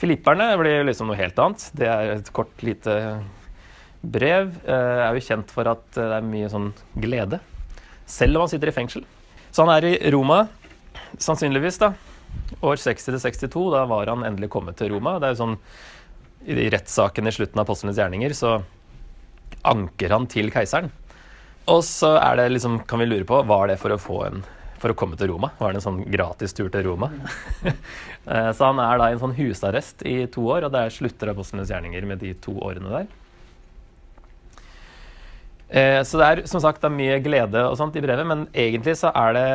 Filipperne blir liksom noe helt annet. Det er et kort, lite brev. Eh, er jo kjent for at det er mye sånn glede, selv om han sitter i fengsel. Så han er i Roma, sannsynligvis, da. År 60-62, da var han endelig kommet til Roma. Det er jo sånn, I rettssaken i slutten av Apostlenes gjerninger så anker han til keiseren. Og så er det liksom, kan vi lure på, var det for å få en for å komme til Roma. Var det en sånn gratis tur til Roma? Eh, så han er da i en sånn husarrest i to år, og der slutter apostlenes gjerninger med de to årene der. Eh, så det er som sagt er mye glede og sånt i brevet, men egentlig så er det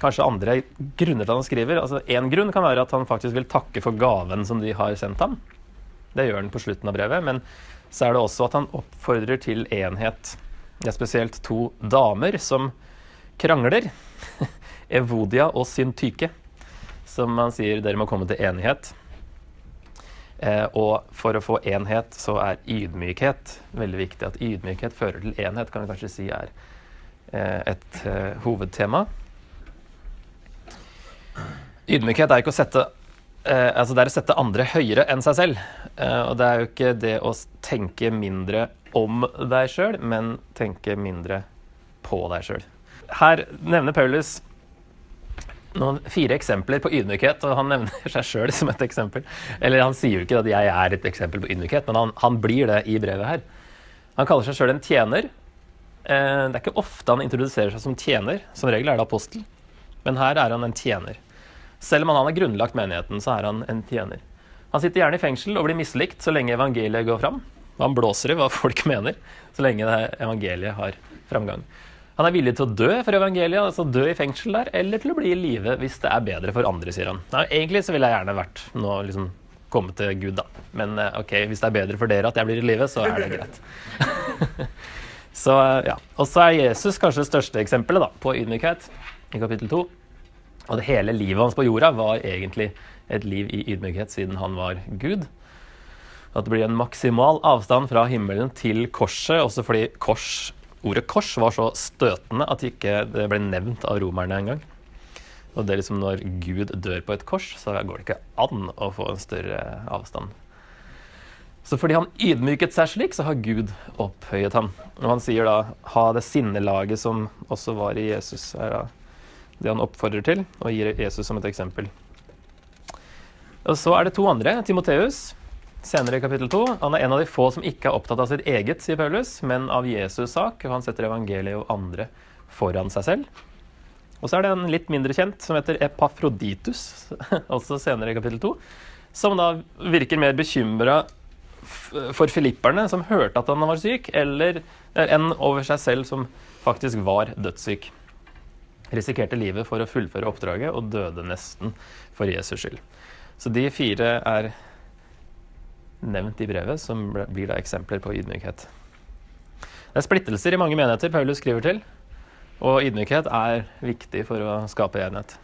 kanskje andre grunner til at han skriver. Altså Én grunn kan være at han faktisk vil takke for gaven som de har sendt ham. Det gjør han på slutten av brevet, men så er det også at han oppfordrer til enhet. Det er spesielt to damer som krangler. Evodia og Syntyke som man sier dere må komme til enighet. Eh, og for å få enhet så er ydmykhet veldig viktig. At ydmykhet fører til enhet, kan vi kanskje si er eh, et eh, hovedtema. Ydmykhet er ikke å sette eh, altså det er å sette andre høyere enn seg selv. Eh, og det er jo ikke det å tenke mindre om deg sjøl, men tenke mindre på deg sjøl. Her nevner Paulus noen fire eksempler på ydmykhet, og han nevner seg sjøl som et eksempel. Eller han sier jo ikke at jeg er et eksempel på ydmykhet, men han, han blir det i brevet her. Han kaller seg sjøl en tjener. Eh, det er ikke ofte han introduserer seg som tjener. Som regel er det apostel. Men her er han en tjener. Selv om han har grunnlagt menigheten, så er han en tjener. Han sitter gjerne i fengsel og blir mislikt så lenge evangeliet går fram. Han blåser i hva folk mener, så lenge evangeliet har framgang. Han er villig til å dø for evangeliet, altså dø i fengsel der, eller til å bli i live hvis det er bedre for andre, sier han. Nei, egentlig så ville jeg gjerne vært nå liksom komme til Gud, da. Men eh, ok, hvis det er bedre for dere at jeg blir i live, så er det greit. så eh, ja. Og så er Jesus kanskje det største eksempelet da, på ydmykhet i kapittel 2. Og det hele livet hans på jorda var egentlig et liv i ydmykhet siden han var Gud. At det blir en maksimal avstand fra himmelen til korset, også fordi kors ordet kors var så støtende at det ikke ble nevnt av romerne engang. Og det er liksom når Gud dør på et kors, så går det ikke an å få en større avstand. Så fordi han ydmyket seg slik, så har Gud opphøyet ham. Og han sier da 'ha det sinnelaget som også var i Jesus', er da det han oppfordrer til, og gir Jesus som et eksempel. Og så er det to andre. Timoteus, senere i kapittel 2. Han er en av de få som ikke er opptatt av sitt eget, sier Paulus, men av Jesus' sak. Og han setter evangeliet og andre foran seg selv. Og så er det en litt mindre kjent som heter Epafroditus, også senere i kapittel 2, som da virker mer bekymra for filipperne som hørte at han var syk, eller enn over seg selv som faktisk var dødssyk. Risikerte livet for å fullføre oppdraget og døde nesten for Jesus skyld. Så de fire er nevnt i brevet, som blir da eksempler på ydmykhet. Det er splittelser i mange menigheter Paulus skriver til, og ydmykhet er viktig for å skape enhet.